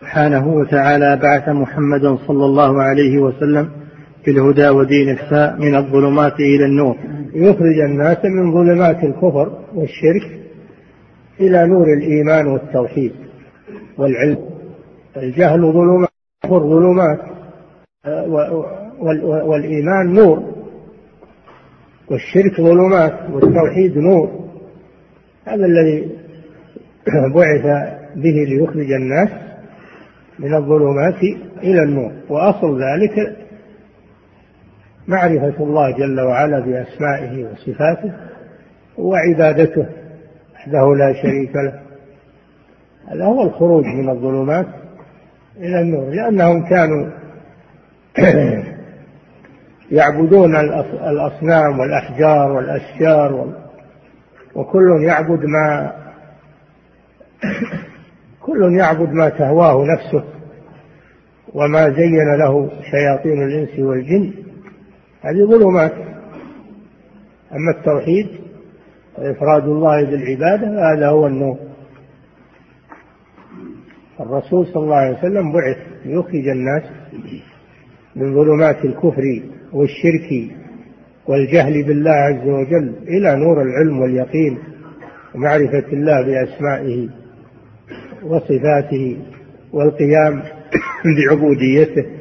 سبحانه وتعالى بعث محمدا صلى الله عليه وسلم بالهدى ودين الإحساء من الظلمات إلى النور. يخرج الناس من ظلمات الكفر والشرك إلى نور الإيمان والتوحيد والعلم. الجهل ظلمات ظلمات والإيمان نور والشرك ظلمات والتوحيد نور. هذا الذي بعث به ليخرج الناس من الظلمات إلى النور. وأصل ذلك معرفة الله جل وعلا بأسمائه وصفاته وعبادته وحده لا شريك له. هذا هو الخروج من الظلمات إلى النور لأنهم كانوا يعبدون الأصنام والأحجار والأشجار وكل يعبد ما كل يعبد ما تهواه نفسه وما زين له شياطين الإنس والجن هذه ظلمات. أما التوحيد وإفراد الله بالعبادة هذا هو النور. الرسول صلى الله عليه وسلم بعث ليخرج الناس من ظلمات الكفر والشرك والجهل بالله عز وجل إلى نور العلم واليقين ومعرفة الله بأسمائه. وصفاته والقيام بعبوديته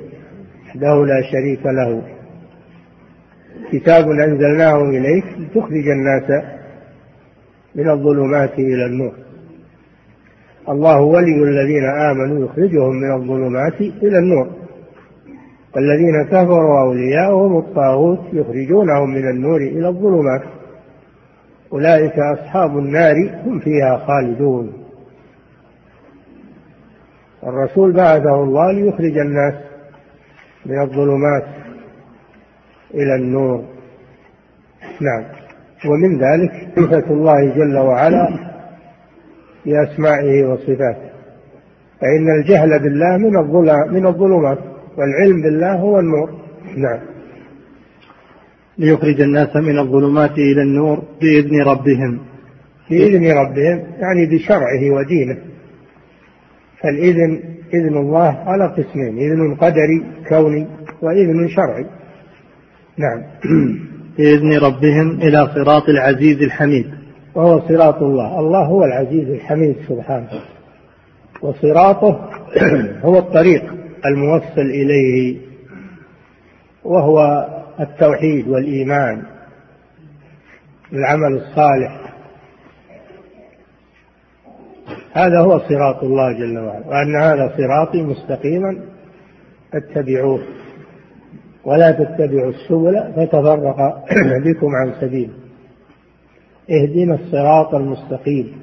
وحده لا شريك له. كتاب أنزلناه إليك لتخرج الناس من الظلمات إلى النور. الله ولي الذين آمنوا يخرجهم من الظلمات إلى النور. والذين كفروا أولياؤهم الطاغوت يخرجونهم من النور إلى الظلمات. أولئك أصحاب النار هم فيها خالدون. الرسول بعثه الله ليخرج الناس من الظلمات إلى النور. نعم. ومن ذلك صفة الله جل وعلا بأسمائه وصفاته. فإن الجهل بالله من الظلام من الظلمات والعلم بالله هو النور. نعم. ليخرج الناس من الظلمات إلى النور بإذن ربهم. بإذن ربهم يعني بشرعه ودينه. فالإذن إذن الله على قسمين إذن قدري كوني وإذن شرعي. نعم. بإذن ربهم إلى صراط العزيز الحميد. وهو صراط الله. الله هو العزيز الحميد سبحانه. وصراطه هو الطريق الموصل إليه. وهو التوحيد والإيمان. العمل الصالح. هذا هو صراط الله جل وعلا وأن هذا صراطي مستقيما فاتبعوه ولا تتبعوا السبل فتفرق بكم عن سبيل اهدنا الصراط المستقيم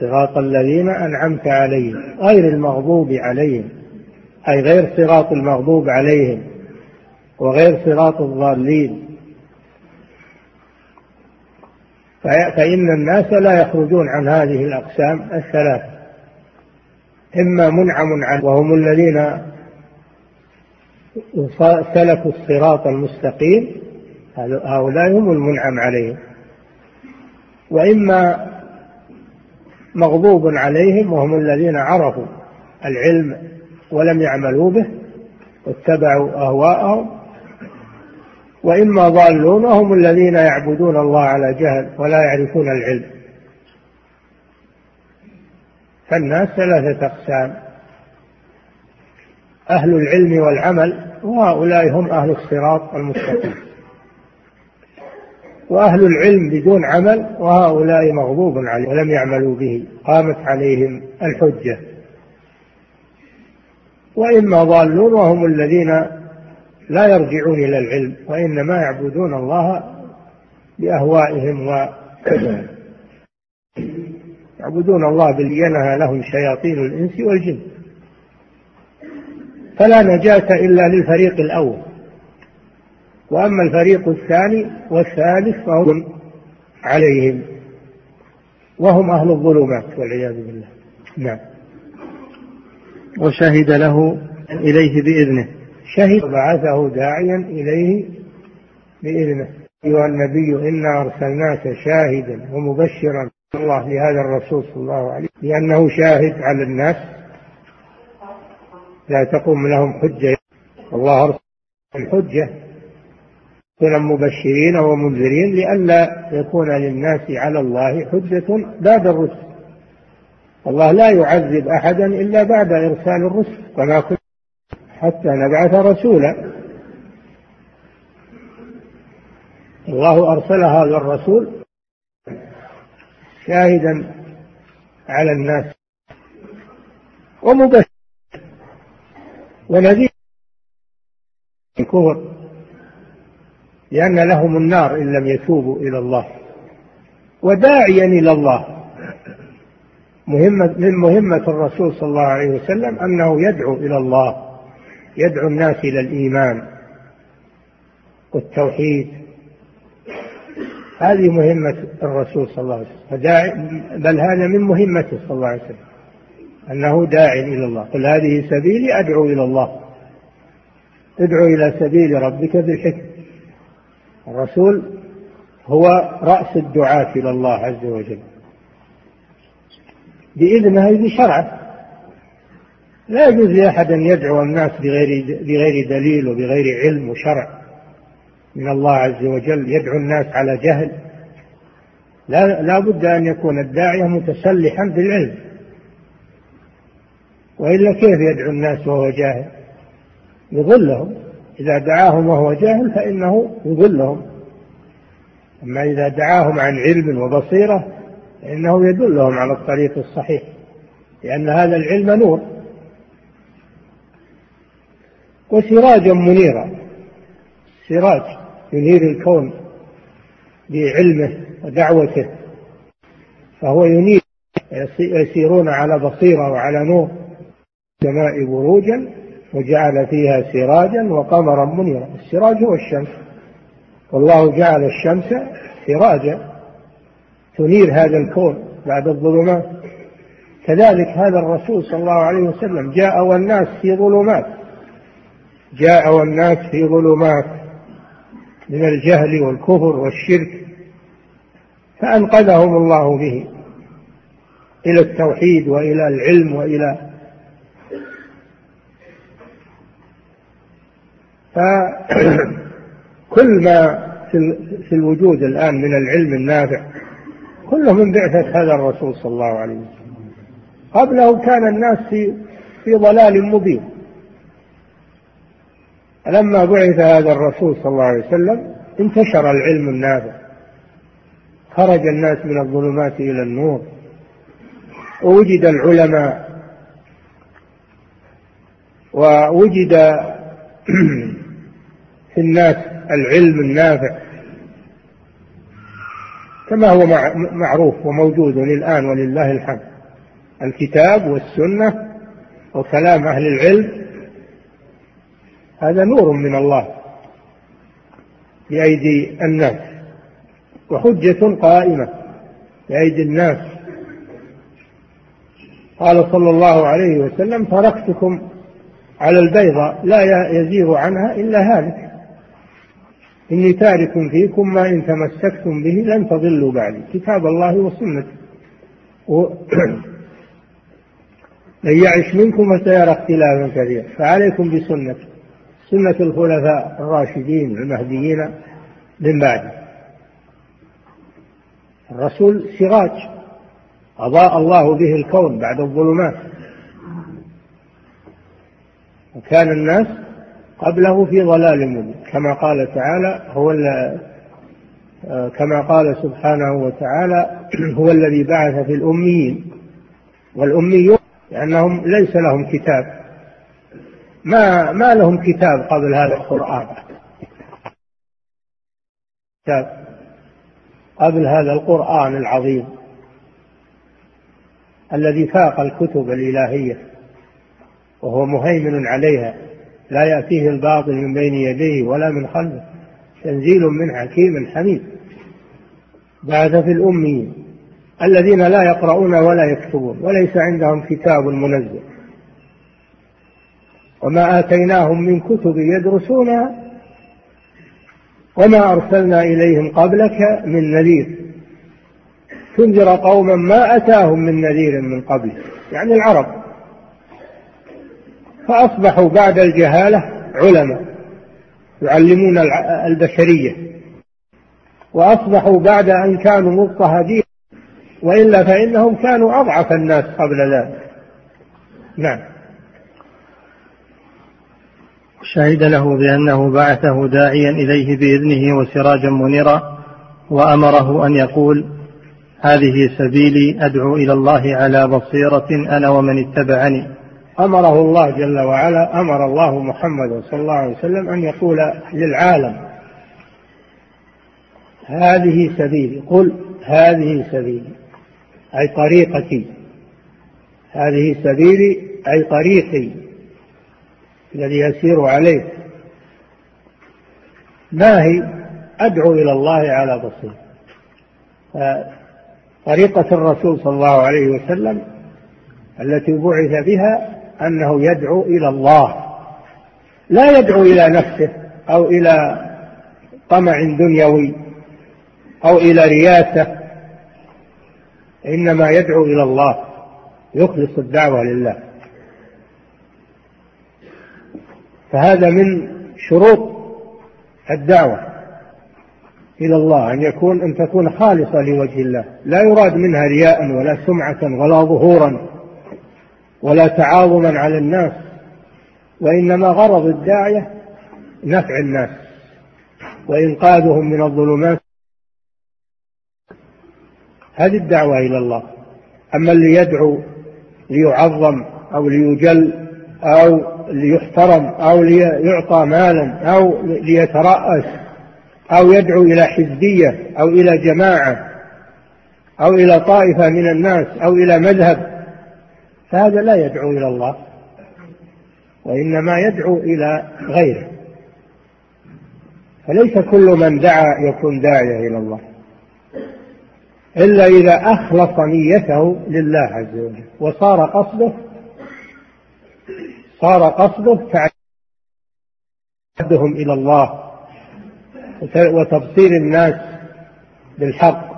صراط الذين أنعمت عليهم غير المغضوب عليهم أي غير صراط المغضوب عليهم وغير صراط الضالين. فإن الناس لا يخرجون عن هذه الأقسام الثلاث. إما منعم عنه وهم الذين سلكوا الصراط المستقيم هؤلاء هم المنعم عليهم. وإما مغضوب عليهم وهم الذين عرفوا العلم ولم يعملوا به واتبعوا أهواءهم وإما ضالون وهم الذين يعبدون الله على جهل ولا يعرفون العلم. فالناس ثلاثة أقسام. أهل العلم والعمل وهؤلاء هم أهل الصراط المستقيم. وأهل العلم بدون عمل وهؤلاء مغضوب عليهم ولم يعملوا به قامت عليهم الحجة. وإما ضالون وهم الذين لا يرجعون إلى العلم وإنما يعبدون الله بأهوائهم و يعبدون الله بلينها لهم شياطين الإنس والجن. فلا نجاة إلا للفريق الأول. وأما الفريق الثاني والثالث فهم عليهم. وهم أهل الظلمات والعياذ بالله. نعم. وشهد له إليه بإذنه. شهد بعثه داعيا إليه بإذنه. أيها النبي إنا أرسلناك شاهدا ومبشرا الله لهذا الرسول صلى الله عليه وسلم لأنه شاهد على الناس. لا تقوم لهم حجة. الله أرسل الحجة. كنا مبشرين ومنذرين لئلا يكون للناس على الله حجة بعد الرسل. الله لا يعذب أحدا إلا بعد إرسال الرسل. وما كنت حتى نبعث رسولا. الله أرسل هذا الرسول شاهدا على الناس ومبشر ونذير الكفر لأن لهم النار إن لم يتوبوا إلى الله. وداعيا إلى الله. مهمة من مهمة الرسول صلى الله عليه وسلم أنه يدعو إلى الله. يدعو الناس إلى الإيمان والتوحيد. هذه مهمة الرسول صلى الله عليه وسلم. بل هذا من مهمته صلى الله عليه وسلم. أنه داع إلى الله. قل هذه سبيلي أدعو إلى الله. ادعو إلى سبيل ربك بالحكمة. الرسول هو رأس الدعاة إلى الله عز وجل. بإذنه بشرعه لا يجوز لأحد أن يدعو الناس بغير بغير دليل وبغير علم وشرع. من الله عز وجل يدعو الناس على جهل. لا, لا بد أن يكون الداعية متسلحا بالعلم وإلا كيف يدعو الناس وهو جاهل؟ يضلهم. إذا دعاهم وهو جاهل فإنه يضلهم. أما إذا دعاهم عن علم وبصيرة فإنه يدلهم على الطريق الصحيح. لأن هذا العلم نور. وسراجا منيرا. سراج ينير الكون بعلمه ودعوته فهو ينير يسيرون على بصيرة وعلى نور السماء بروجا وجعل فيها سراجا وقمرا منيرا. السراج هو الشمس. والله جعل الشمس سراجا. تنير هذا الكون بعد الظلمات. كذلك هذا الرسول صلى الله عليه وسلم جاء والناس في ظلمات. جاء والناس في ظلمات من الجهل والكفر والشرك فأنقذهم الله به إلى التوحيد وإلى العلم وإلى فكل ما في الوجود الآن من العلم النافع كله من بعثة هذا الرسول صلى الله عليه وسلم. قبله كان الناس في في ضلال مبين. لما بعث هذا الرسول صلى الله عليه وسلم انتشر العلم النافع خرج الناس من الظلمات إلى النور. ووجد العلماء ووجد في الناس العلم النافع كما هو معروف وموجود الآن ولله الحمد. الكتاب والسنة وكلام أهل العلم هذا نور من الله بأيدي الناس وحجة قائمة بأيدي الناس. قال صلى الله عليه وسلم تركتكم على البيضة لا يزيغ عنها إلا هالك. إني تارك فيكم ما إن تمسكتم به لن تضلوا بعدي. كتاب الله وسنته. من يعش منكم فسيرى اختلافا كثيرا. فعليكم بسنتي. سنة الخلفاء الراشدين المهديين من بعده. الرسول سراج أضاء الله به الكون بعد الظلمات. وكان الناس قبله في ضلال مبين كما قال تعالى هو كما قال سبحانه وتعالى هو الذي بعث في الأميين والأميون لأنهم ليس لهم كتاب. ما ما لهم كتاب قبل هذا القرآن. كتاب قبل هذا القرآن العظيم. الذي فاق الكتب الإلهية. وهو مهيمن عليها. لا يأتيه الباطل من بين يديه ولا من خلفه. تنزيل من حكيم حميد. بعث في الأميين. الذين لا يقرؤون ولا يكتبون. وليس عندهم كتاب منزل. وما آتيناهم من كتب يدرسونها وما أرسلنا إليهم قبلك من نذير. تنذر قوما ما أتاهم من نذير من قبل يعني العرب. فأصبحوا بعد الجهالة علماء يعلمون البشرية. وأصبحوا بعد أن كانوا مضطهدين وإلا فإنهم كانوا أضعف الناس قبل ذلك. نعم. شهد له بأنه بعثه داعيا إليه بإذنه وسراجا منيرا وأمره أن يقول هذه سبيلي أدعو إلى الله على بصيرة أنا ومن اتبعني. أمره الله جل وعلا أمر الله محمد صلى الله عليه وسلم أن يقول للعالم هذه سبيلي. قل هذه سبيلي أي طريقتي. هذه سبيلي أي طريقي. الذي يسير عليه. ما هي؟ أدعو إلى الله على بصير طريقة الرسول صلى الله عليه وسلم التي بعث بها أنه يدعو إلى الله. لا يدعو إلى نفسه أو إلى طمع دنيوي أو إلى رياسة. إنما يدعو إلى الله يخلص الدعوة لله. فهذا من شروط الدعوة إلى الله أن يكون أن تكون خالصة لوجه الله. لا يراد منها رياء ولا سمعة ولا ظهورا ولا تعاظما على الناس وإنما غرض الداعية نفع الناس وإنقاذهم من الظلمات. هذه الدعوة إلى الله. أما اللي يدعو ليعظم أو ليجل أو ليحترم أو ليعطى مالا أو ليترأس أو يدعو إلى حزبية أو إلى جماعة أو إلى طائفة من الناس أو إلى مذهب فهذا لا يدعو إلى الله وإنما يدعو إلى غيره. فليس كل من دعا يكون داعية إلى الله إلا إذا أخلص نيته لله عز وجل وصار قصده صار قصده تعدهم إلى الله. وتبصير الناس بالحق.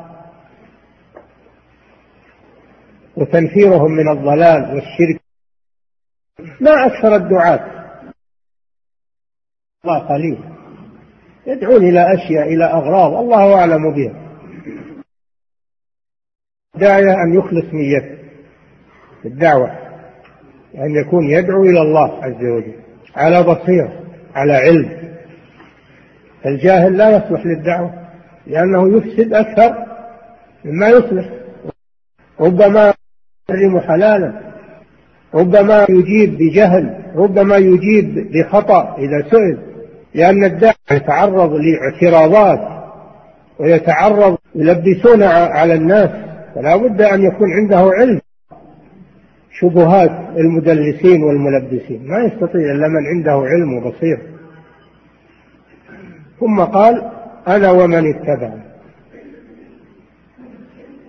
وتنفيرهم من الضلال والشرك. ما أكثر الدعاة. الله قليل. يدعون إلى أشياء إلى أغراض. الله أعلم بها. داعية أن يخلص نيته الدعوة. أن يكون يدعو إلى الله عز وجل على بصيرة على علم. الجاهل لا يصلح للدعوة لأنه يفسد أكثر مما يصلح. ربما يحرم حلالا ربما يجيب بجهل ربما يجيب بخطأ إذا سئل لأن الداعي يتعرض لاعتراضات ويتعرض يلبسون على الناس. فلا بد أن يكون عنده علم. شبهات المدلسين والملبسين. ما يستطيع إلا من عنده علم وبصير. ثم قال أنا ومن اتبع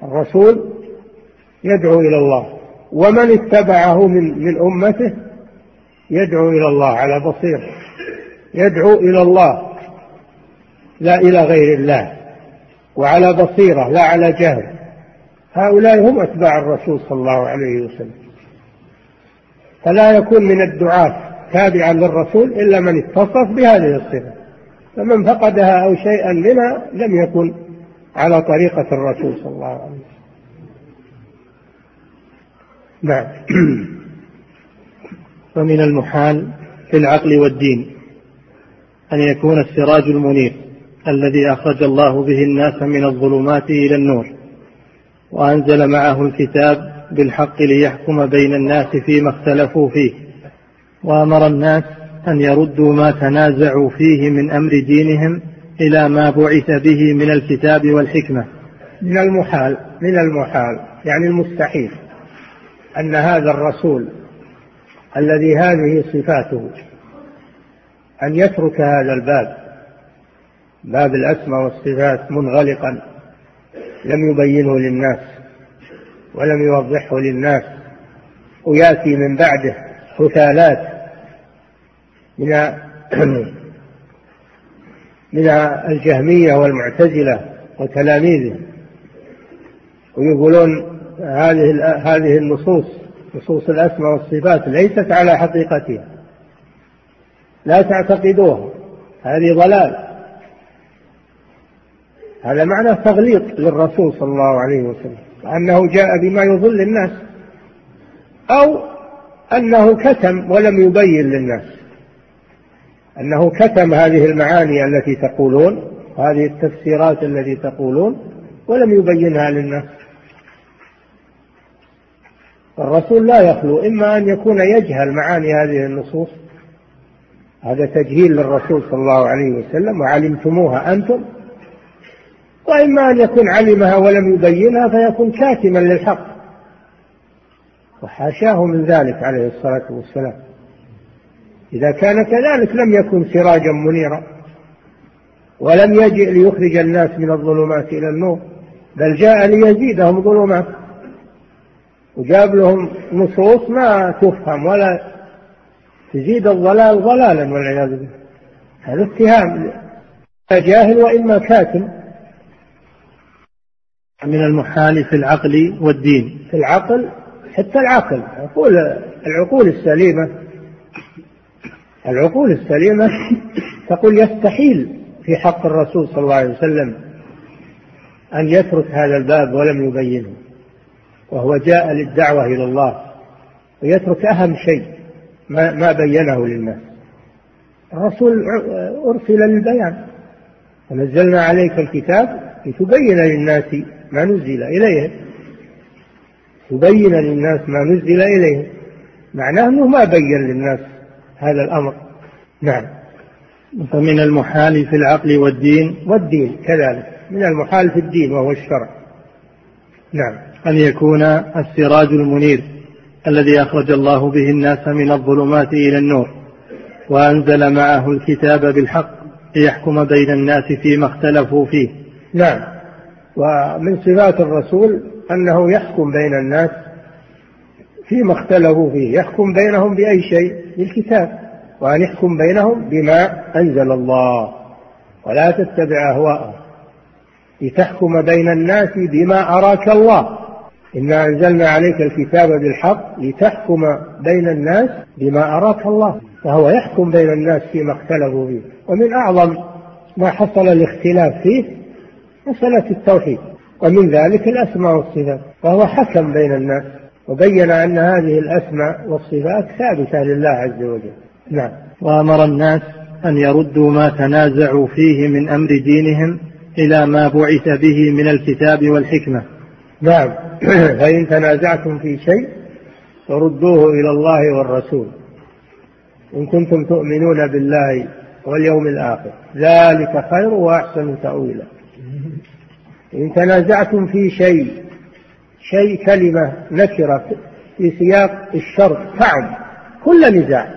الرسول يدعو إلى الله. ومن اتبعه من من أمته يدعو إلى الله على بصير. يدعو إلى الله لا إلى غير الله وعلى بصيرة لا على جهل. هؤلاء هم أتباع الرسول صلى الله عليه وسلم. فلا يكون من الدعاة تابعا للرسول إلا من اتصف بهذه الصفة. فمن فقدها أو شيئا منها لم يكن على طريقة الرسول صلى الله عليه وسلم. نعم ومن المحال في العقل والدين أن يكون السراج المنير الذي أخرج الله به الناس من الظلمات إلى النور وأنزل معه الكتاب بالحق ليحكم بين الناس فيما اختلفوا فيه. وأمر الناس أن يردوا ما تنازعوا فيه من أمر دينهم إلى ما بعث به من الكتاب والحكمة. من المحال من المحال يعني المستحيل أن هذا الرسول الذي هذه صفاته أن يترك هذا الباب باب الأسماء والصفات منغلقا لم يبينه للناس. ولم يوضحه للناس ويأتي من بعده حثالات من من الجهمية والمعتزلة وتلاميذه ويقولون هذه هذه النصوص نصوص الأسماء والصفات ليست على حقيقتها لا تعتقدوها هذه ضلال. هذا معنى تغليط للرسول صلى الله عليه وسلم. أنه جاء بما يضل الناس أو أنه كتم ولم يبين للناس. أنه كتم هذه المعاني التي تقولون هذه التفسيرات التي تقولون ولم يبينها للناس. الرسول لا يخلو إما أن يكون يجهل معاني هذه النصوص. هذا تجهيل للرسول صلى الله عليه وسلم وعلمتموها أنتم. وإما أن يكون علمها ولم يبينها فيكون كاتما للحق. وحاشاه من ذلك عليه الصلاة والسلام. إذا كان كذلك لم يكن سراجا منيرا. ولم يجئ ليخرج الناس من الظلمات إلى النور. بل جاء ليزيدهم ظلمات. وجاب لهم نصوص ما تفهم ولا تزيد الضلال ضلالا والعياذ بالله. هذا اتهام. جاهل وإما كاتم. من المحال في العقل والدين. في العقل حتى العقل. عقول العقول السليمة العقول السليمة تقول يستحيل في حق الرسول صلى الله عليه وسلم أن يترك هذا الباب ولم يبينه. وهو جاء للدعوة إلى الله ويترك أهم شيء ما, ما بينه للناس. الرسول أرسل للبيان. ونزلنا عليك الكتاب لتبين للناس ما نزل إليهم تبين للناس ما نزل إليهم معناه أنه ما بين للناس هذا الأمر. نعم. فمن المحال في العقل والدين والدين كذلك. من المحال في الدين وهو الشرع. نعم. أن يكون السراج المنير الذي أخرج الله به الناس من الظلمات إلى النور وأنزل معه الكتاب بالحق ليحكم بين الناس فيما اختلفوا فيه. نعم. ومن صفات الرسول أنه يحكم بين الناس فيما اختلفوا فيه يحكم بينهم بأي شيء؟ بالكتاب. وأن يحكم بينهم بما أنزل الله. ولا تتبع أهواءهم. لتحكم بين الناس بما أراك الله. إنا أنزلنا عليك الكتاب بالحق لتحكم بين الناس بما أراك الله. فهو يحكم بين الناس فيما اختلفوا فيه. ومن أعظم ما حصل الاختلاف فيه مسألة التوحيد. ومن ذلك الأسماء والصفات فهو حكم بين الناس وبين أن هذه الأسماء والصفات ثابتة لله عز وجل. نعم. وأمر الناس أن يردوا ما تنازعوا فيه من أمر دينهم إلى ما بعث به من الكتاب والحكمة. نعم. فإن تنازعتم في شيء فردوه إلى الله والرسول. إن كنتم تؤمنون بالله واليوم الآخر. ذلك خير وأحسن تأويلا. إن تنازعتم في شيء شيء كلمة نكرة في سياق الشرط تعم كل نزاع.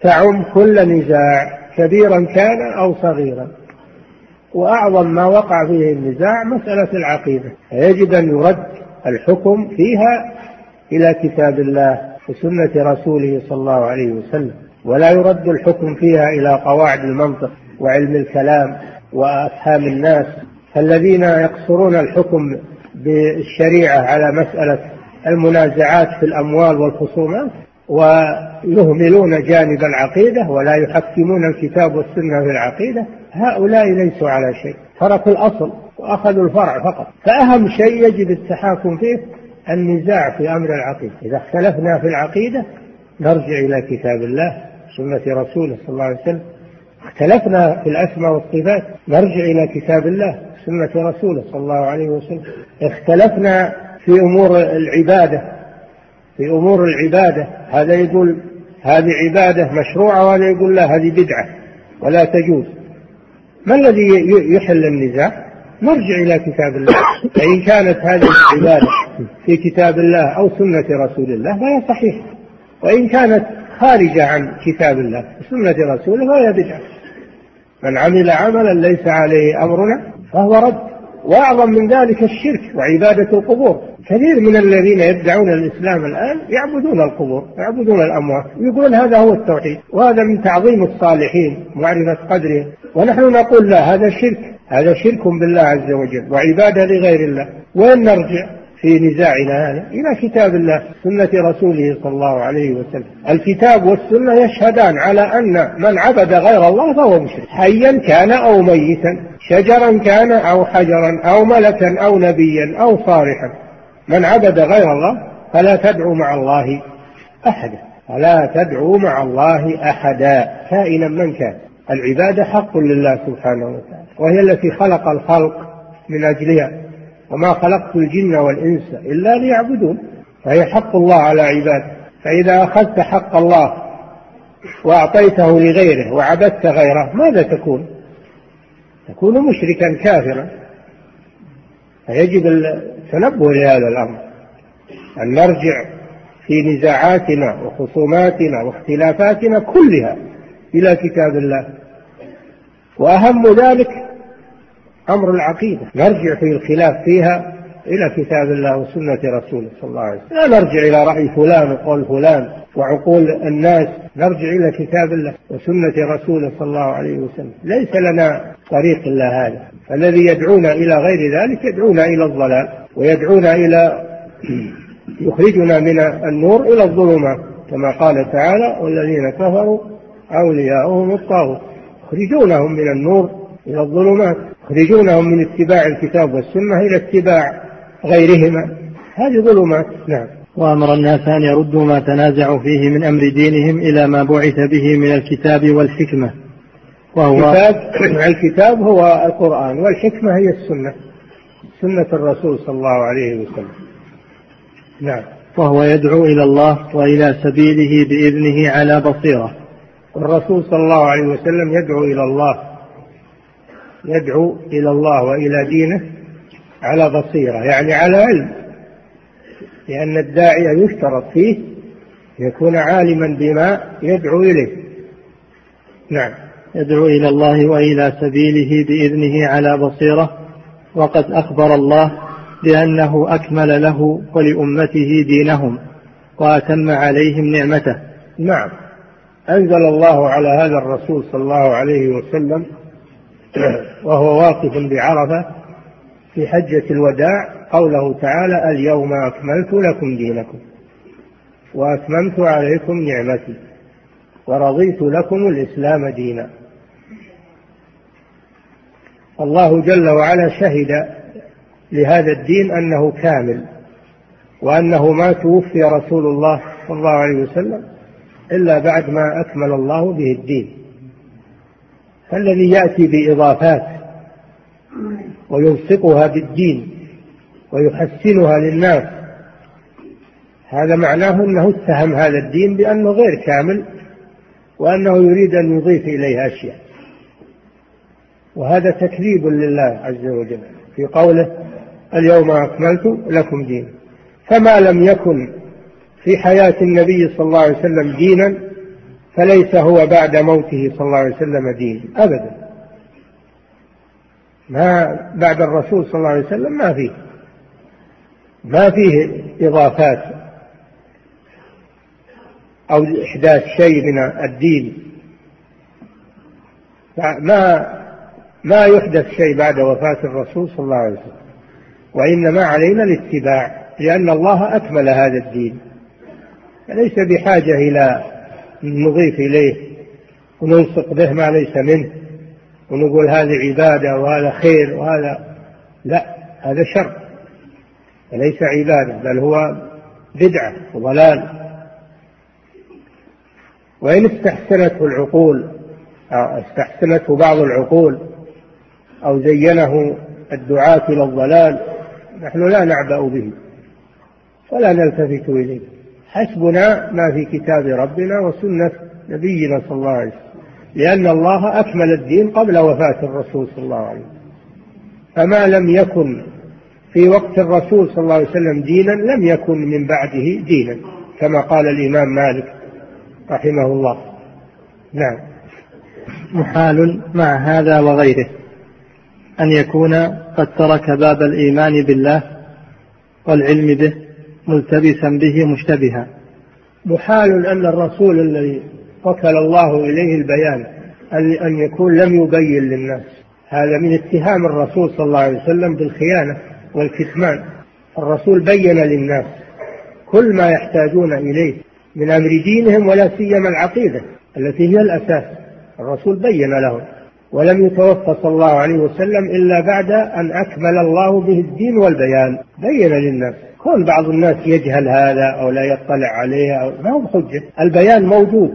تعم كل نزاع كبيرا كان أو صغيرا. وأعظم ما وقع فيه النزاع مسألة العقيدة. يجب أن يرد الحكم فيها إلى كتاب الله وسنة رسوله صلى الله عليه وسلم. ولا يرد الحكم فيها إلى قواعد المنطق وعلم الكلام وأفهام الناس الذين يقصرون الحكم بالشريعة على مسألة المنازعات في الأموال والخصومات ويهملون جانب العقيدة ولا يحكمون الكتاب والسنة في العقيدة هؤلاء ليسوا على شيء تركوا الأصل وأخذوا الفرع فقط. فأهم شيء يجب التحاكم فيه النزاع في أمر العقيدة. إذا اختلفنا في العقيدة نرجع إلى كتاب الله سنة رسوله صلى الله عليه وسلم. اختلفنا في الأسماء والصفات نرجع إلى كتاب الله. سنة رسوله صلى الله عليه وسلم. اختلفنا في أمور العبادة في أمور العبادة. هذا يقول هذه عبادة مشروعة وهذا يقول لا هذه بدعة ولا تجوز. ما الذي يحل النزاع؟ نرجع إلى كتاب الله. فإن كانت هذه العبادة في كتاب الله أو سنة رسول الله فهي صحيحة. وإن كانت خارجة عن كتاب الله وسنة رسوله فهي بدعة. من عمل عملا ليس عليه أمرنا فهو رد. وأعظم من ذلك الشرك وعبادة القبور. كثير من الذين يدعون الإسلام الآن يعبدون القبور يعبدون الأموات. يقولون هذا هو التوحيد وهذا من تعظيم الصالحين ومعرفة قدرهم. ونحن نقول لا هذا شرك. هذا شرك بالله عز وجل وعبادة لغير الله. وين نرجع؟ في نزاعنا هذا إلى كتاب الله سنة رسوله صلى الله عليه وسلم. الكتاب والسنة يشهدان على أن من عبد غير الله فهو مشرك. حيا كان أو ميتا شجرا كان أو حجرا أو ملكا أو نبيا أو صالحا. من عبد غير الله فلا تدعو مع الله أحدا. فلا تدعو مع الله أحدا. كائنا من كان. العبادة حق لله سبحانه وتعالى وهي التي خلق الخلق من أجلها. وما خلقت الجن والإنس إلا ليعبدون فهي حق الله على عباده. فإذا أخذت حق الله وأعطيته لغيره وعبدت غيره ماذا تكون؟ تكون مشركا كافرا. فيجب التنبه لهذا الأمر أن نرجع في نزاعاتنا وخصوماتنا واختلافاتنا كلها إلى كتاب الله. وأهم ذلك أمر العقيدة. نرجع في الخلاف فيها إلى كتاب الله وسنة رسوله صلى الله عليه وسلم. لا نرجع إلى رأي فلان وقول فلان وعقول الناس. نرجع إلى كتاب الله وسنة رسوله صلى الله عليه وسلم. ليس لنا طريق إلا هذا. الذي يدعونا إلى غير ذلك يدعونا إلى الضلال ويدعونا إلى يخرجنا من النور إلى الظلمات. كما قال تعالى والذين كفروا أولياؤهم الطاغوت. يخرجونهم من النور إلى الظلمات يخرجونهم من اتباع الكتاب والسنة إلى اتباع غيرهما. هذه ظلمات نعم. وأمر الناس أن يردوا ما تنازعوا فيه من أمر دينهم إلى ما بعث به من الكتاب والحكمة. وهو الكتاب, الكتاب هو القرآن والحكمة هي السنة سنة الرسول صلى الله عليه وسلم. نعم. وهو يدعو إلى الله وإلى سبيله بإذنه على بصيرة. الرسول صلى الله عليه وسلم يدعو إلى الله يدعو إلى الله وإلى دينه على بصيرة يعني على علم لأن الداعية يشترط فيه يكون عالما بما يدعو إليه. نعم. يدعو إلى الله وإلى سبيله بإذنه على بصيرة وقد أخبر الله بأنه أكمل له ولأمته دينهم وأتم عليهم نعمته. نعم. أنزل الله على هذا الرسول صلى الله عليه وسلم وهو واقف بعرفة في حجة الوداع قوله تعالى اليوم أكملت لكم دينكم وأتممت عليكم نعمتي ورضيت لكم الإسلام دينا. الله جل وعلا شهد لهذا الدين أنه كامل وأنه ما توفي رسول الله صلى الله عليه وسلم إلا بعد ما أكمل الله به الدين. فالذي يأتي بإضافات ويلصقها بالدين ويحسنها للناس. هذا معناه أنه اتهم هذا الدين بأنه غير كامل وأنه يريد أن يضيف إليه أشياء. وهذا تكذيب لله عز وجل في قوله اليوم أكملت لكم دين فما لم يكن في حياة النبي صلى الله عليه وسلم دينا فليس هو بعد موته صلى الله عليه وسلم دين أبدا. ما بعد الرسول صلى الله عليه وسلم ما فيه. ما فيه إضافات أو إحداث شيء من الدين. ما ما يحدث شيء بعد وفاة الرسول صلى الله عليه وسلم. وإنما علينا الاتباع لأن الله أكمل هذا الدين. فليس بحاجة إلى نضيف إليه ونلصق به ما ليس منه ونقول هذه عبادة وهذا خير وهذا لا هذا شر وليس عبادة بل هو بدعة وضلال. وإن استحسنته العقول أو استحسنته بعض العقول أو زينه الدعاة إلى الضلال نحن لا نعبأ به ولا نلتفت إليه. حسبنا ما في كتاب ربنا وسنة نبينا صلى الله عليه وسلم. لأن الله أكمل الدين قبل وفاة الرسول صلى الله عليه وسلم. فما لم يكن في وقت الرسول صلى الله عليه وسلم دينا لم يكن من بعده دينا كما قال الإمام مالك رحمه الله. نعم. محال مع هذا وغيره. أن يكون قد ترك باب الإيمان بالله والعلم به ملتبسا به مشتبها. محال أن الرسول الذي وكل الله إليه البيان أن يكون لم يبين للناس. هذا من اتهام الرسول صلى الله عليه وسلم بالخيانة والكتمان. الرسول بين للناس كل ما يحتاجون إليه من أمر دينهم ولا سيما العقيدة التي هي الأساس. الرسول بين لهم ولم يتوفى صلى الله عليه وسلم إلا بعد أن أكمل الله به الدين والبيان. بين للناس. كون بعض الناس يجهل هذا أو لا يطلع عليه أو ما هو بحجة. البيان موجود.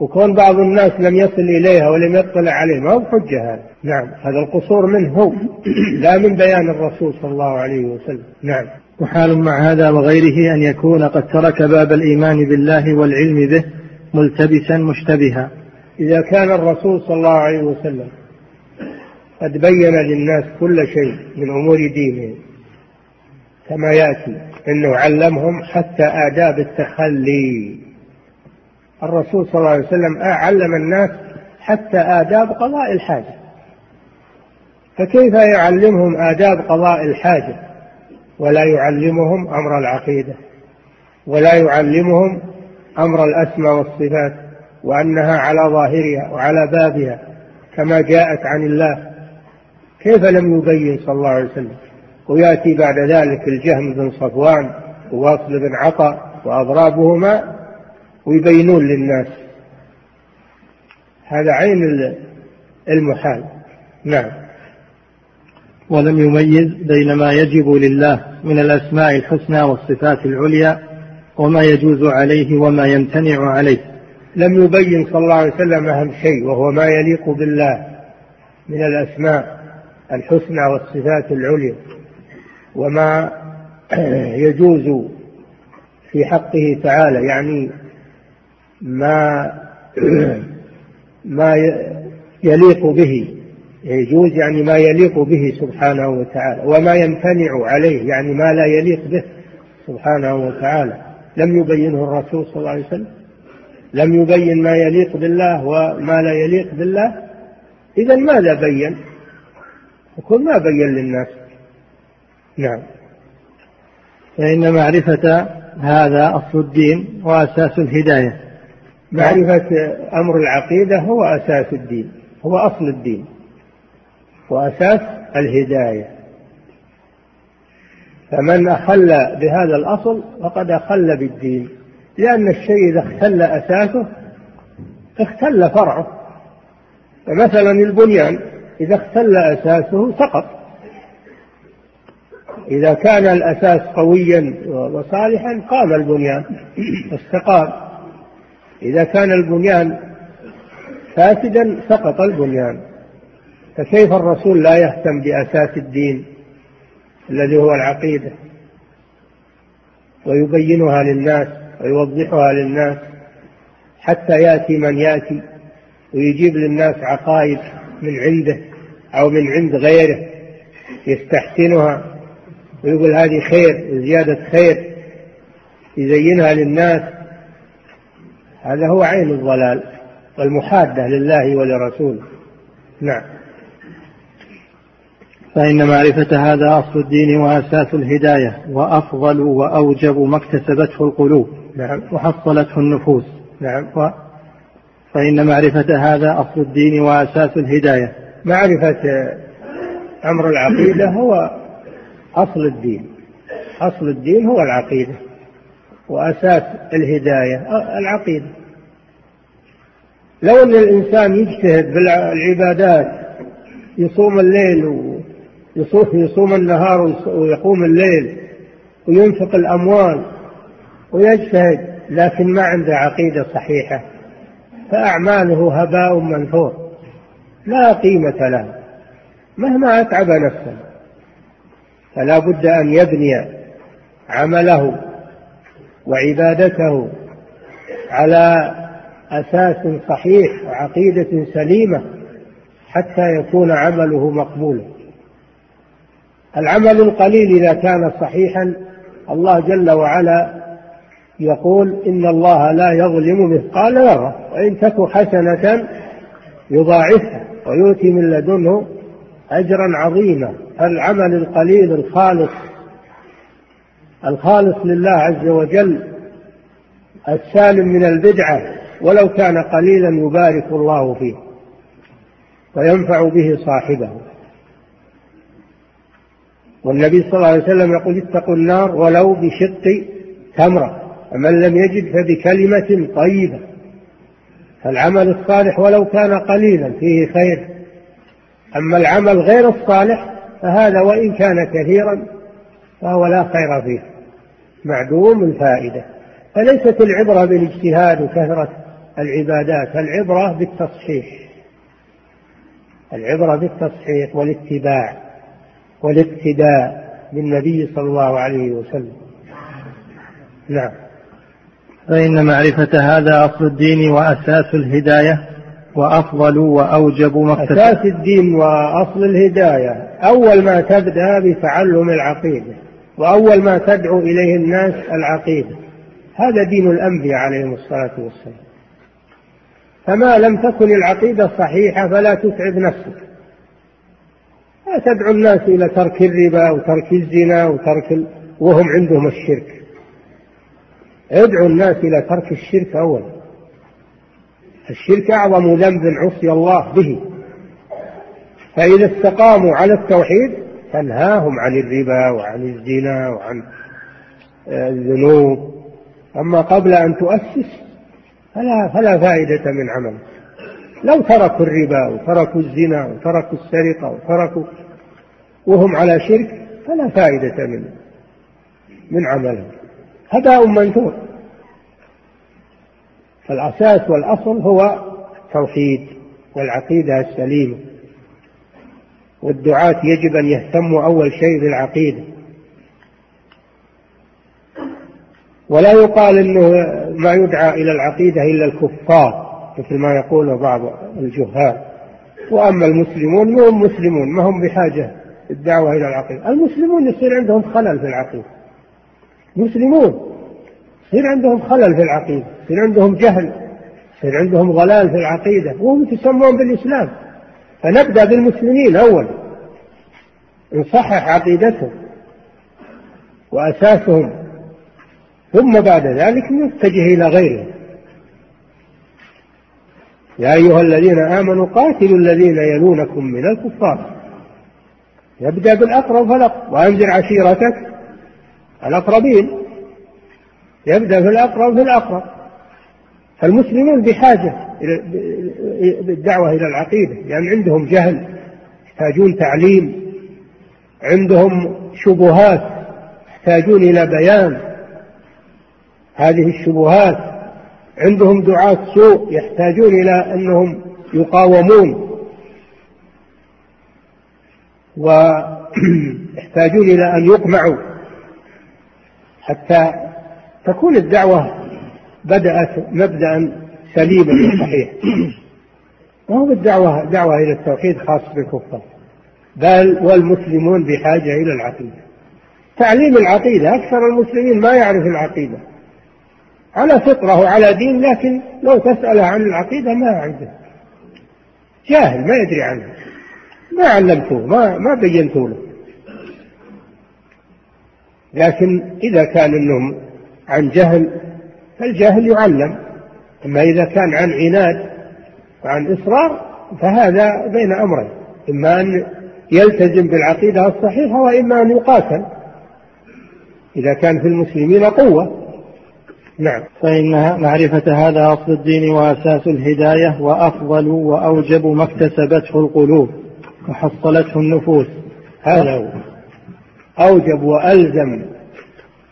وكون بعض الناس لم يصل إليها ولم يطلع عليه ما هو بحجة هذا؟ نعم. هذا القصور منه هو. لا من بيان الرسول صلى الله عليه وسلم. نعم. وحال مع هذا وغيره أن يكون قد ترك باب الإيمان بالله والعلم به ملتبسا مشتبها. إذا كان الرسول صلى الله عليه وسلم قد بين للناس كل شيء من أمور دينهم كما يأتي أنه علمهم حتى آداب التخلي. الرسول صلى الله عليه وسلم علم الناس حتى آداب قضاء الحاجة. فكيف يعلمهم آداب قضاء الحاجة؟ ولا يعلمهم أمر العقيدة ولا يعلمهم أمر الأسماء والصفات وأنها على ظاهرها وعلى بابها كما جاءت عن الله. كيف لم يبين صلى الله عليه وسلم؟ ويأتي بعد ذلك الجهم بن صفوان وواصل بن عطاء وأضرابهما ويبينون للناس. هذا عين المحال. نعم. ولم يميز بين ما يجب لله من الأسماء الحسنى والصفات العليا وما يجوز عليه وما يمتنع عليه. لم يبين صلى الله عليه وسلم أهم شيء وهو ما يليق بالله من الأسماء الحسنى والصفات العليا. وما يجوز في حقه تعالى يعني ما ما يليق به يجوز يعني ما يليق به سبحانه وتعالى وما يمتنع عليه يعني ما لا يليق به سبحانه وتعالى. لم يبينه الرسول صلى الله عليه وسلم؟ لم يبين ما يليق بالله وما لا يليق بالله؟ إذا ماذا بين؟ يكون ما بين للناس. نعم. فإن معرفة هذا أصل الدين وأساس الهداية. معرفة أمر العقيدة هو أساس الدين هو أصل الدين وأساس الهداية. فمن أخل بهذا الأصل فقد أخل بالدين لأن الشيء إذا اختل أساسه اختل فرعه. فمثلا البنيان إذا اختل أساسه سقط. إذا كان الأساس قويا وصالحا قام البنيان واستقام إذا كان البنيان فاسدا سقط البنيان. فكيف الرسول لا يهتم بأساس الدين الذي هو العقيدة؟ ويبينها للناس ويوضحها للناس حتى يأتي من يأتي ويجيب للناس عقائد من عنده أو من عند غيره يستحسنها. ويقول هذه خير زيادة خير يزينها للناس. هذا هو عين الضلال والمحادة لله ولرسوله. نعم. فإن معرفة هذا أصل الدين وأساس الهداية وأفضل وأوجب ما اكتسبته القلوب نعم. وحصلته النفوس. نعم. و فإن معرفة هذا أصل الدين وأساس الهداية. معرفة أمر العقيدة هو أصل الدين. أصل الدين هو العقيدة وأساس الهداية العقيدة. لو أن الإنسان يجتهد بالعبادات يصوم الليل ويصوم يصوم النهار ويقوم الليل وينفق الأموال ويجتهد لكن ما عنده عقيدة صحيحة فأعماله هباء منثور لا قيمة له مهما أتعب نفسه. فلا بد أن يبني عمله وعبادته على أساس صحيح وعقيدة سليمة حتى يكون عمله مقبولا العمل القليل إذا كان صحيحا الله جل وعلا يقول إن الله لا يظلم مثقال ذرة وإن تك حسنة يضاعفها ويؤتي من لدنه أجرا عظيما. العمل القليل الخالص الخالص لله عز وجل السالم من البدعة ولو كان قليلا يبارك الله فيه وينفع به صاحبه. والنبي صلى الله عليه وسلم يقول اتقوا النار ولو بشق تمرة فمن لم يجد فبكلمة طيبة. فالعمل الصالح ولو كان قليلا فيه خير. أما العمل غير الصالح فهذا وإن كان كثيرا فهو لا خير فيه معدوم الفائدة فليست العبرة بالاجتهاد وكثرة العبادات العبرة بالتصحيح العبرة بالتصحيح والاتباع والاقتداء بالنبي صلى الله عليه وسلم. نعم. فإن معرفة هذا أصل الدين وأساس الهداية وأفضل وأوجب ما أساس الدين وأصل الهداية. أول ما تبدأ بتعلم العقيدة وأول ما تدعو إليه الناس العقيدة. هذا دين الأنبياء عليهم الصلاة والسلام. فما لم تكن العقيدة صحيحة فلا تتعب نفسك. لا تدعو الناس إلى ترك الربا وترك الزنا وترك ال... وهم عندهم الشرك. ادعو الناس إلى ترك الشرك أولا. الشرك أعظم ذنب عصي الله به. فإذا استقاموا على التوحيد تنهاهم عن الربا وعن الزنا وعن الذنوب. أما قبل أن تؤسس فلا فلا فائدة من عمل لو تركوا الربا وتركوا الزنا وتركوا السرقة وتركوا وهم على شرك فلا فائدة من من عملهم. هباء منثور فالأساس والأصل هو التوحيد والعقيدة السليمة. والدعاة يجب أن يهتموا أول شيء بالعقيدة. ولا يقال إنه ما يدعى إلى العقيدة إلا الكفار مثل ما يقول بعض الجهال. وأما المسلمون هم مسلمون ما هم بحاجة الدعوة إلى العقيدة. المسلمون يصير عندهم خلل في العقيدة. مسلمون. يصير عندهم خلل في العقيدة يصير عندهم جهل يصير عندهم ضلال في العقيدة وهم يتسمون بالإسلام. فنبدأ بالمسلمين أول. نصحح عقيدتهم وأساسهم ثم بعد ذلك نتجه إلى غيره يا أيها الذين آمنوا قاتلوا الذين يلونكم من الكفار. يبدأ بالأقرب فالأقرب وأنذر عشيرتك الأقربين. يبدأ في الأقرب في الأقرب. فالمسلمون بحاجة بالدعوة إلى العقيدة لأن يعني عندهم جهل يحتاجون تعليم عندهم شبهات يحتاجون إلى بيان. هذه الشبهات عندهم دعاة سوء يحتاجون إلى أنهم يقاومون. ويحتاجون إلى أن يقمعوا. حتى تكون الدعوة بدأت مبدأ سليما صحيح ما هو الدعوة؟ دعوة إلى التوحيد خاص بالكفار. بل والمسلمون بحاجة إلى العقيدة. تعليم العقيدة أكثر المسلمين ما يعرف العقيدة. على فطرة وعلى دين لكن لو تسأله عن العقيدة ما عنده. جاهل ما يدري عنها ما علمته ما ما بينته له. لكن إذا كان أنهم عن جهل فالجهل يعلم. أما إذا كان عن عناد وعن إصرار فهذا بين أمرين إما أن يلتزم بالعقيدة الصحيحة وإما أن يقاتل. إذا كان في المسلمين قوة. نعم. فإن معرفة هذا أصل الدين وأساس الهداية وأفضل وأوجب ما اكتسبته القلوب وحصلته النفوس. هذا هو. أوجب وألزم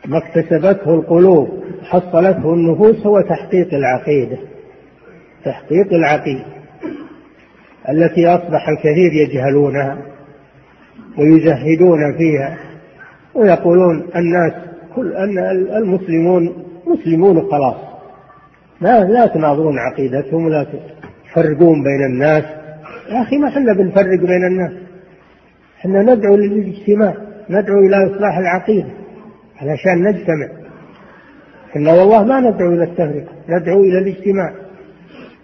ما اكتسبته القلوب حصلته النفوس هو تحقيق العقيدة. تحقيق العقيدة التي أصبح الكثير يجهلونها ويزهدون فيها ويقولون الناس كل أن المسلمون مسلمون خلاص. لا لا تناظرون عقيدتهم ولا تفرقون بين الناس. يا أخي ما إحنا بنفرق بين الناس. إحنا ندعو للاجتماع ندعو إلى إصلاح العقيدة. علشان نجتمع. إحنا والله ما ندعو إلى التفرقة ندعو إلى الاجتماع.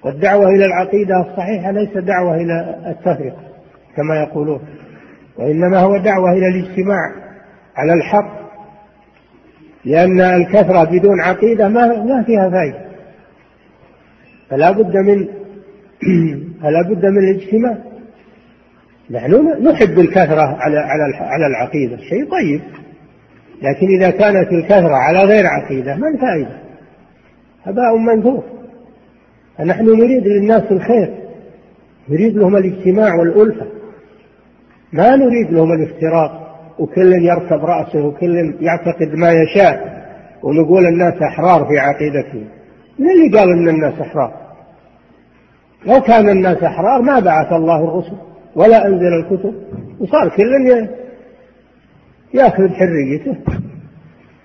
والدعوة إلى العقيدة الصحيحة ليس دعوة إلى التفرقة كما يقولون. وإنما هو دعوة إلى الاجتماع على الحق لأن الكثرة بدون عقيدة ما ما فيها فائدة فلا بد من فلا بد من الاجتماع. نحن نحب الكثرة على على على العقيدة. شيء طيب. لكن إذا كانت الكثرة على غير عقيدة ما الفائدة؟ هباء منثور. فنحن نريد للناس الخير نريد لهم الاجتماع والألفة. ما نريد لهم الافتراق وكل يركب رأسه وكل يعتقد ما يشاء ونقول الناس أحرار في عقيدتهم. من اللي قال أن الناس أحرار؟ لو كان الناس أحرار ما بعث الله الرسل ولا أنزل الكتب. وصار كل ياخذ حريته.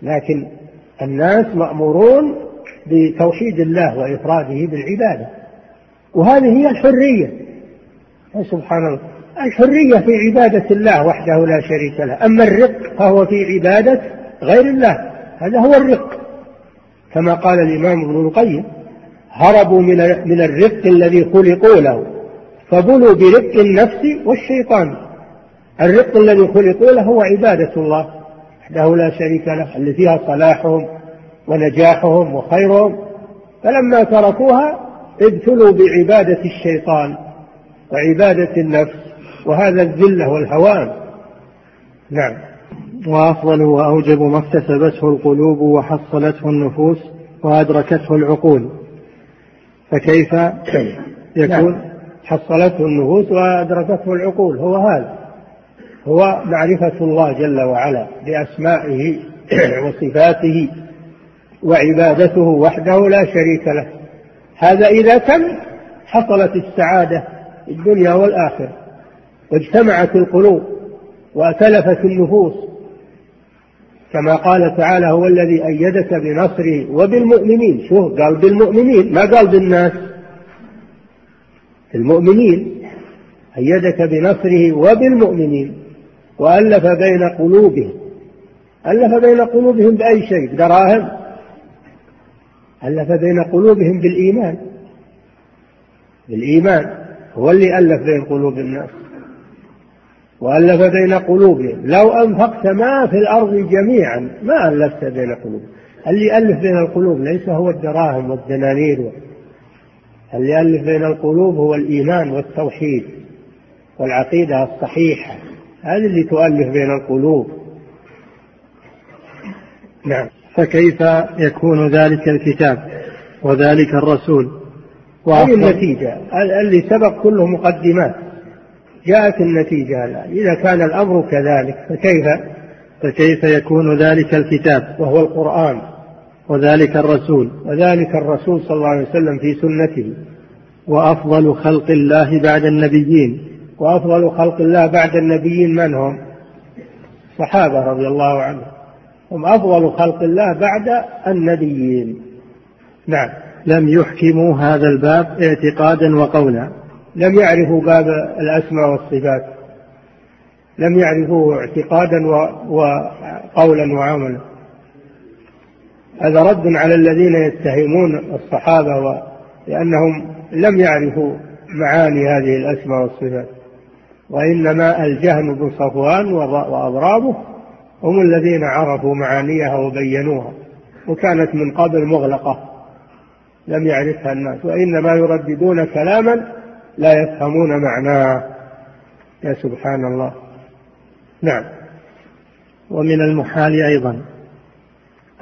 لكن الناس مأمورون بتوحيد الله وإفراده بالعبادة. وهذه هي الحرية. سبحان الله. الحرية في عبادة الله وحده لا شريك له. أما الرق فهو في عبادة غير الله. هذا هو الرق. كما قال الإمام ابن القيم هربوا من من الرق الذي خلقوا له فبلوا برق النفس والشيطان. الرق الذي خلقوا له هو عبادة الله وحده لا شريك له اللي فيها صلاحهم ونجاحهم وخيرهم. فلما تركوها ابتلوا بعبادة الشيطان وعبادة النفس وهذا الذلة والهوان. نعم. وأفضل وأوجب ما اكتسبته القلوب وحصلته النفوس وأدركته العقول. فكيف يكون؟ نعم. حصلته النفوس وأدركته العقول هو هذا. هو معرفة الله جل وعلا بأسمائه وصفاته وعبادته وحده لا شريك له. هذا إذا تم حصلت السعادة في الدنيا والآخرة واجتمعت القلوب وأتلفت النفوس كما قال تعالى هو الذي أيدك بنصره وبالمؤمنين. شوف قال بالمؤمنين ما قال بالناس. المؤمنين أيدك بنصره وبالمؤمنين. وألف بين قلوبهم ألف بين قلوبهم بأي شيء؟ بدراهم. ألف بين قلوبهم بالإيمان. بالإيمان هو اللي ألف بين قلوب الناس. وألف بين قلوبهم. لو أنفقت ما في الأرض جميعا ما ألفت بين قلوبهم. اللي ألف بين القلوب ليس هو الدراهم والدنانير. اللي يألف بين القلوب هو الإيمان والتوحيد والعقيدة الصحيحة. هذه اللي تؤلف بين القلوب. نعم. فكيف يكون ذلك الكتاب وذلك الرسول؟ هذه النتيجة؟ اللي سبق كله مقدمات. جاءت النتيجة الآن إذا كان الأمر كذلك فكيف؟ فكيف يكون ذلك الكتاب؟ وهو القرآن. وذلك الرسول؟ وذلك الرسول صلى الله عليه وسلم في سنته. وأفضل خلق الله بعد النبيين؟ وأفضل خلق الله بعد النبيين من هم؟ الصحابة رضي الله عنهم. هم أفضل خلق الله بعد النبيين. نعم. لم يحكموا هذا الباب اعتقادا وقولا. لم يعرفوا باب الأسماء والصفات. لم يعرفوه اعتقادا وقولا وعملا. هذا رد على الذين يتهمون الصحابة لأنهم لم يعرفوا معاني هذه الأسماء والصفات. وإنما الجهم بن صفوان وأضرابه هم الذين عرفوا معانيها وبينوها وكانت من قبل مغلقة لم يعرفها الناس وإنما يرددون كلاما لا يفهمون معناه. يا سبحان الله نعم. ومن المحال أيضا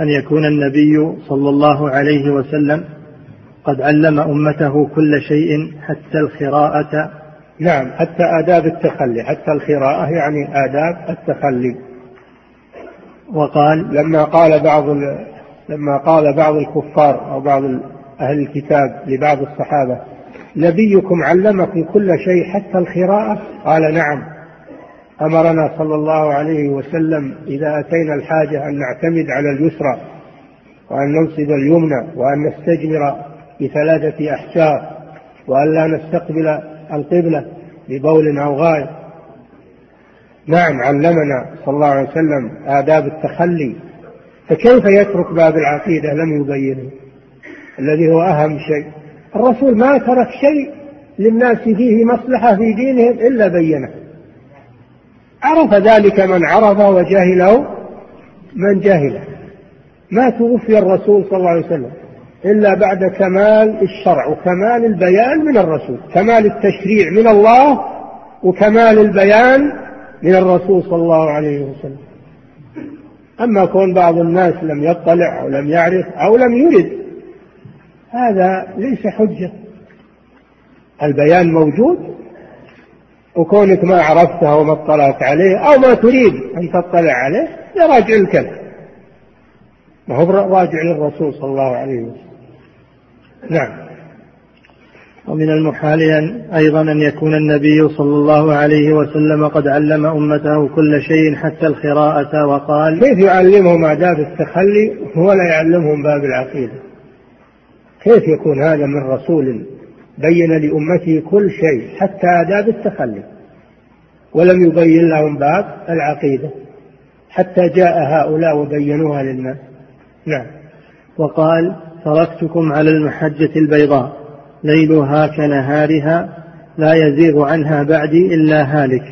أن يكون النبي صلى الله عليه وسلم قد علم أمته كل شيء حتى الخراءة نعم حتى آداب التخلي حتى الخراءة يعني آداب التخلي. وقال لما قال بعض لما قال بعض الكفار أو بعض أهل الكتاب لبعض الصحابة نبيكم علمكم كل شيء حتى الخراءة قال نعم. أمرنا صلى الله عليه وسلم إذا أتينا الحاجة أن نعتمد على اليسرى وأن ننصب اليمنى وأن نستجمر بثلاثة أحجار وأن لا نستقبل القبلة ببول أو غائط نعم علمنا صلى الله عليه وسلم آداب التخلي. فكيف يترك باب العقيدة؟ لم يبينه. الذي هو أهم شيء. الرسول ما ترك شيء للناس فيه مصلحة في دينهم إلا بينه. عرف ذلك من عرفه وجهله من جهله. ما توفي الرسول صلى الله عليه وسلم. إلا بعد كمال الشرع وكمال البيان من الرسول كمال التشريع من الله وكمال البيان من الرسول صلى الله عليه وسلم. أما كون بعض الناس لم يطلع أو لم يعرف أو لم يرد هذا ليس حجة. البيان موجود وكونك ما عرفته وما اطلعت عليه أو ما تريد أن تطلع عليه يراجع الكلام. ما هو راجع للرسول صلى الله عليه وسلم. نعم. ومن المحال أن أيضا أن يكون النبي صلى الله عليه وسلم قد علم أمته كل شيء حتى القراءة وقال كيف يعلمهم آداب التخلي؟ ولا يعلمهم باب العقيدة. كيف يكون هذا من رسول بين لأمته كل شيء حتى آداب التخلي؟ ولم يبين لهم باب العقيدة حتى جاء هؤلاء وبينوها للناس. نعم. وقال تركتكم على المحجة البيضاء ليلها كنهارها لا يزيغ عنها بعدي إلا هالك.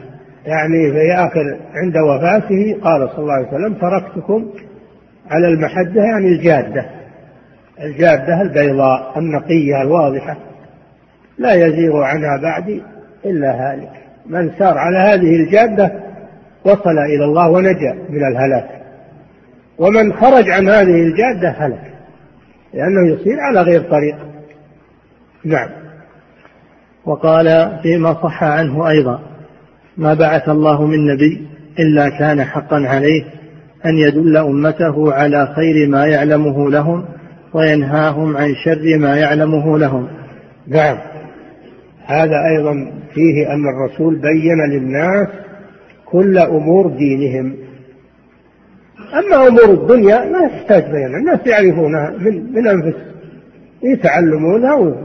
يعني في آخر عند وفاته قال صلى الله عليه وسلم تركتكم على المحجة يعني الجادة الجادة البيضاء النقية الواضحة لا يزيغ عنها بعدي إلا هالك. من سار على هذه الجادة وصل إلى الله ونجا من الهلاك ومن خرج عن هذه الجادة هلك. لأنه يصير على غير طريق. نعم. وقال فيما صح عنه أيضا ما بعث الله من نبي إلا كان حقا عليه أن يدل أمته على خير ما يعلمه لهم وينهاهم عن شر ما يعلمه لهم. نعم. هذا أيضا فيه أن الرسول بين للناس كل أمور دينهم. أما أمور الدنيا ما تحتاج بيان الناس يعرفونها من, من أنفسهم يتعلمونها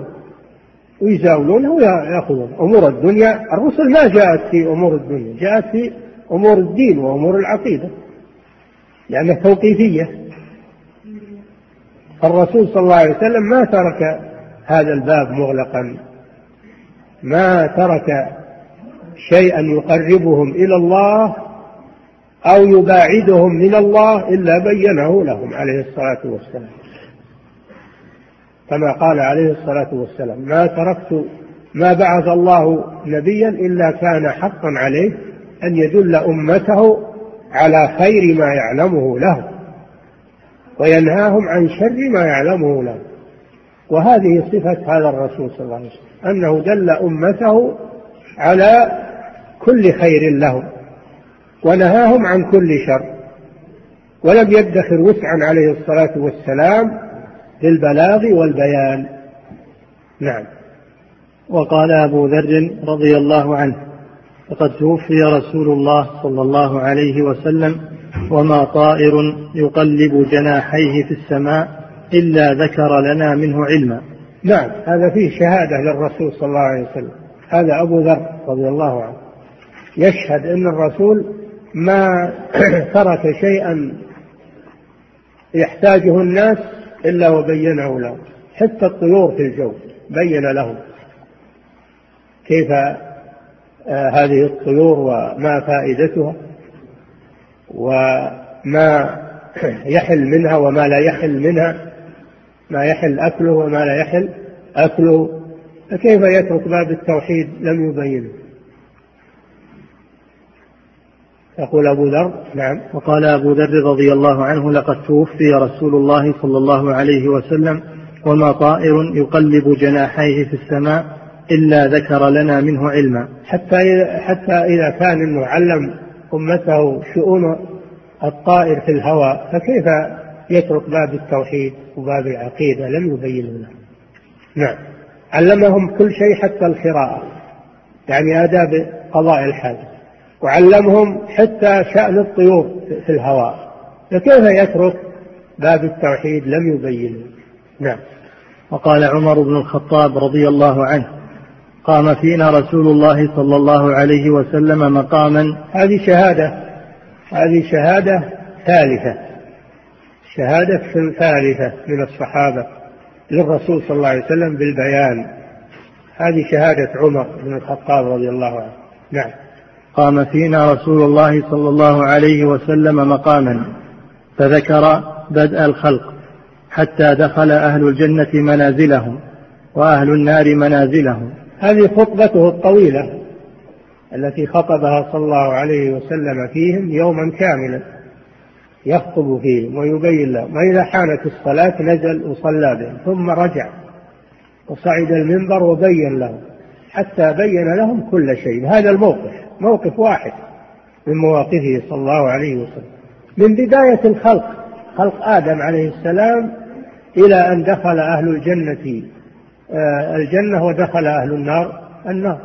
ويزاولونها ويأخذون أمور الدنيا الرسل ما جاءت في أمور الدنيا جاءت في أمور الدين وأمور العقيدة لأنها توقيفية. الرسول صلى الله عليه وسلم ما ترك هذا الباب مغلقا ما ترك شيئا يقربهم إلى الله أو يباعدهم من الله إلا بينه لهم عليه الصلاة والسلام. كما قال عليه الصلاة والسلام ما تركت ما بعث الله نبيا إلا كان حقا عليه أن يدل أمته على خير ما يعلمه له وينهاهم عن شر ما يعلمه له. وهذه صفة هذا الرسول صلى الله عليه وسلم أنه دل أمته على كل خير لهم. ونهاهم عن كل شر. ولم يدخر وسعا عليه الصلاة والسلام للبلاغ والبيان. نعم. وقال أبو ذر رضي الله عنه لقد توفي رسول الله صلى الله عليه وسلم وما طائر يقلب جناحيه في السماء إلا ذكر لنا منه علما. نعم. هذا فيه شهادة للرسول صلى الله عليه وسلم. هذا أبو ذر رضي الله عنه. يشهد أن الرسول ما ترك شيئا يحتاجه الناس إلا وبينه لهم. حتى الطيور في الجو بين لهم كيف آه، هذه الطيور وما فائدتها وما يحل منها وما لا يحل منها ما يحل أكله وما لا يحل أكله فكيف يترك باب التوحيد؟ لم يبينه. يقول أبو ذر نعم. وقال أبو ذر رضي الله عنه لقد توفي رسول الله صلى الله عليه وسلم وما طائر يقلب جناحيه في السماء إلا ذكر لنا منه علما. حتى إذا حتى إذا كان أنه علم أمته شؤون الطائر في الهواء فكيف يترك باب التوحيد وباب العقيدة؟ لم يبين لنا نعم. علمهم كل شيء حتى القراءة. يعني آداب قضاء الحاجة وعلمهم حتى شأن الطيور في الهواء. فكيف يترك باب التوحيد؟ لم يبينه. نعم. وقال عمر بن الخطاب رضي الله عنه قام فينا رسول الله صلى الله عليه وسلم مقاما. هذه شهادة. هذه شهادة ثالثة. شهادة ثالثة من الصحابة للرسول صلى الله عليه وسلم بالبيان. هذه شهادة عمر بن الخطاب رضي الله عنه. نعم. قام فينا رسول الله صلى الله عليه وسلم مقاما فذكر بدء الخلق حتى دخل أهل الجنة منازلهم وأهل النار منازلهم. هذه خطبته الطويلة التي خطبها صلى الله عليه وسلم فيهم يوما كاملا يخطب فيهم ويبين لهم وإذا حانت الصلاة نزل وصلى بهم ثم رجع وصعد المنبر وبين لهم. حتى بين لهم كل شيء. هذا الموقف موقف واحد من مواقفه صلى الله عليه وسلم. من بداية الخلق خلق آدم عليه السلام إلى أن دخل أهل الجنة آه، الجنة ودخل أهل النار النار.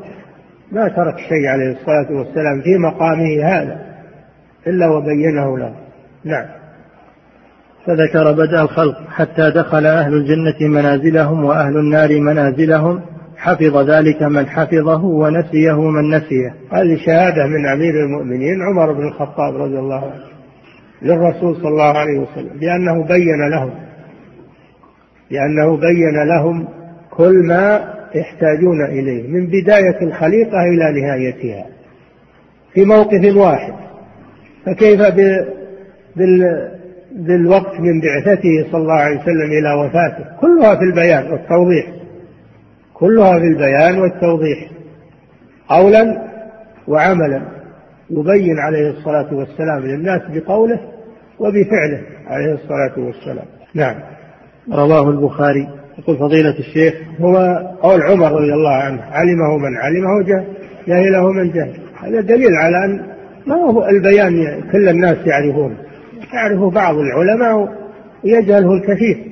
ما ترك شيء عليه الصلاة والسلام في مقامه هذا إلا وبينه له. نعم. فذكر بدء الخلق حتى دخل أهل الجنة منازلهم وأهل النار منازلهم. حفظ ذلك من حفظه ونسيه من نسيه. هذه شهادة من أمير المؤمنين عمر بن الخطاب رضي الله عنه للرسول صلى الله عليه وسلم بأنه بين لهم بأنه بين لهم كل ما يحتاجون إليه من بداية الخليقة إلى نهايتها في موقف واحد. فكيف بالوقت من بعثته صلى الله عليه وسلم إلى وفاته؟ كلها في البيان والتوضيح. كلها في البيان والتوضيح قولا وعملا يبين عليه الصلاة والسلام للناس بقوله وبفعله عليه الصلاة والسلام. نعم. رواه البخاري. يقول فضيلة الشيخ هو قول عمر رضي الله عنه علمه من علمه جهله من جهل هذا دليل على أن ما هو البيان كل الناس يعرفونه يعرفه بعض العلماء ويجهله الكثير.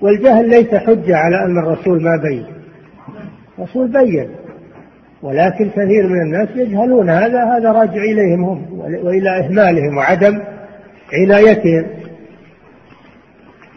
والجهل ليس حجة على أن الرسول ما بين. الرسول بين. ولكن كثير من الناس يجهلون هذا هذا راجع إليهم هم وإلى إهمالهم وعدم عنايتهم.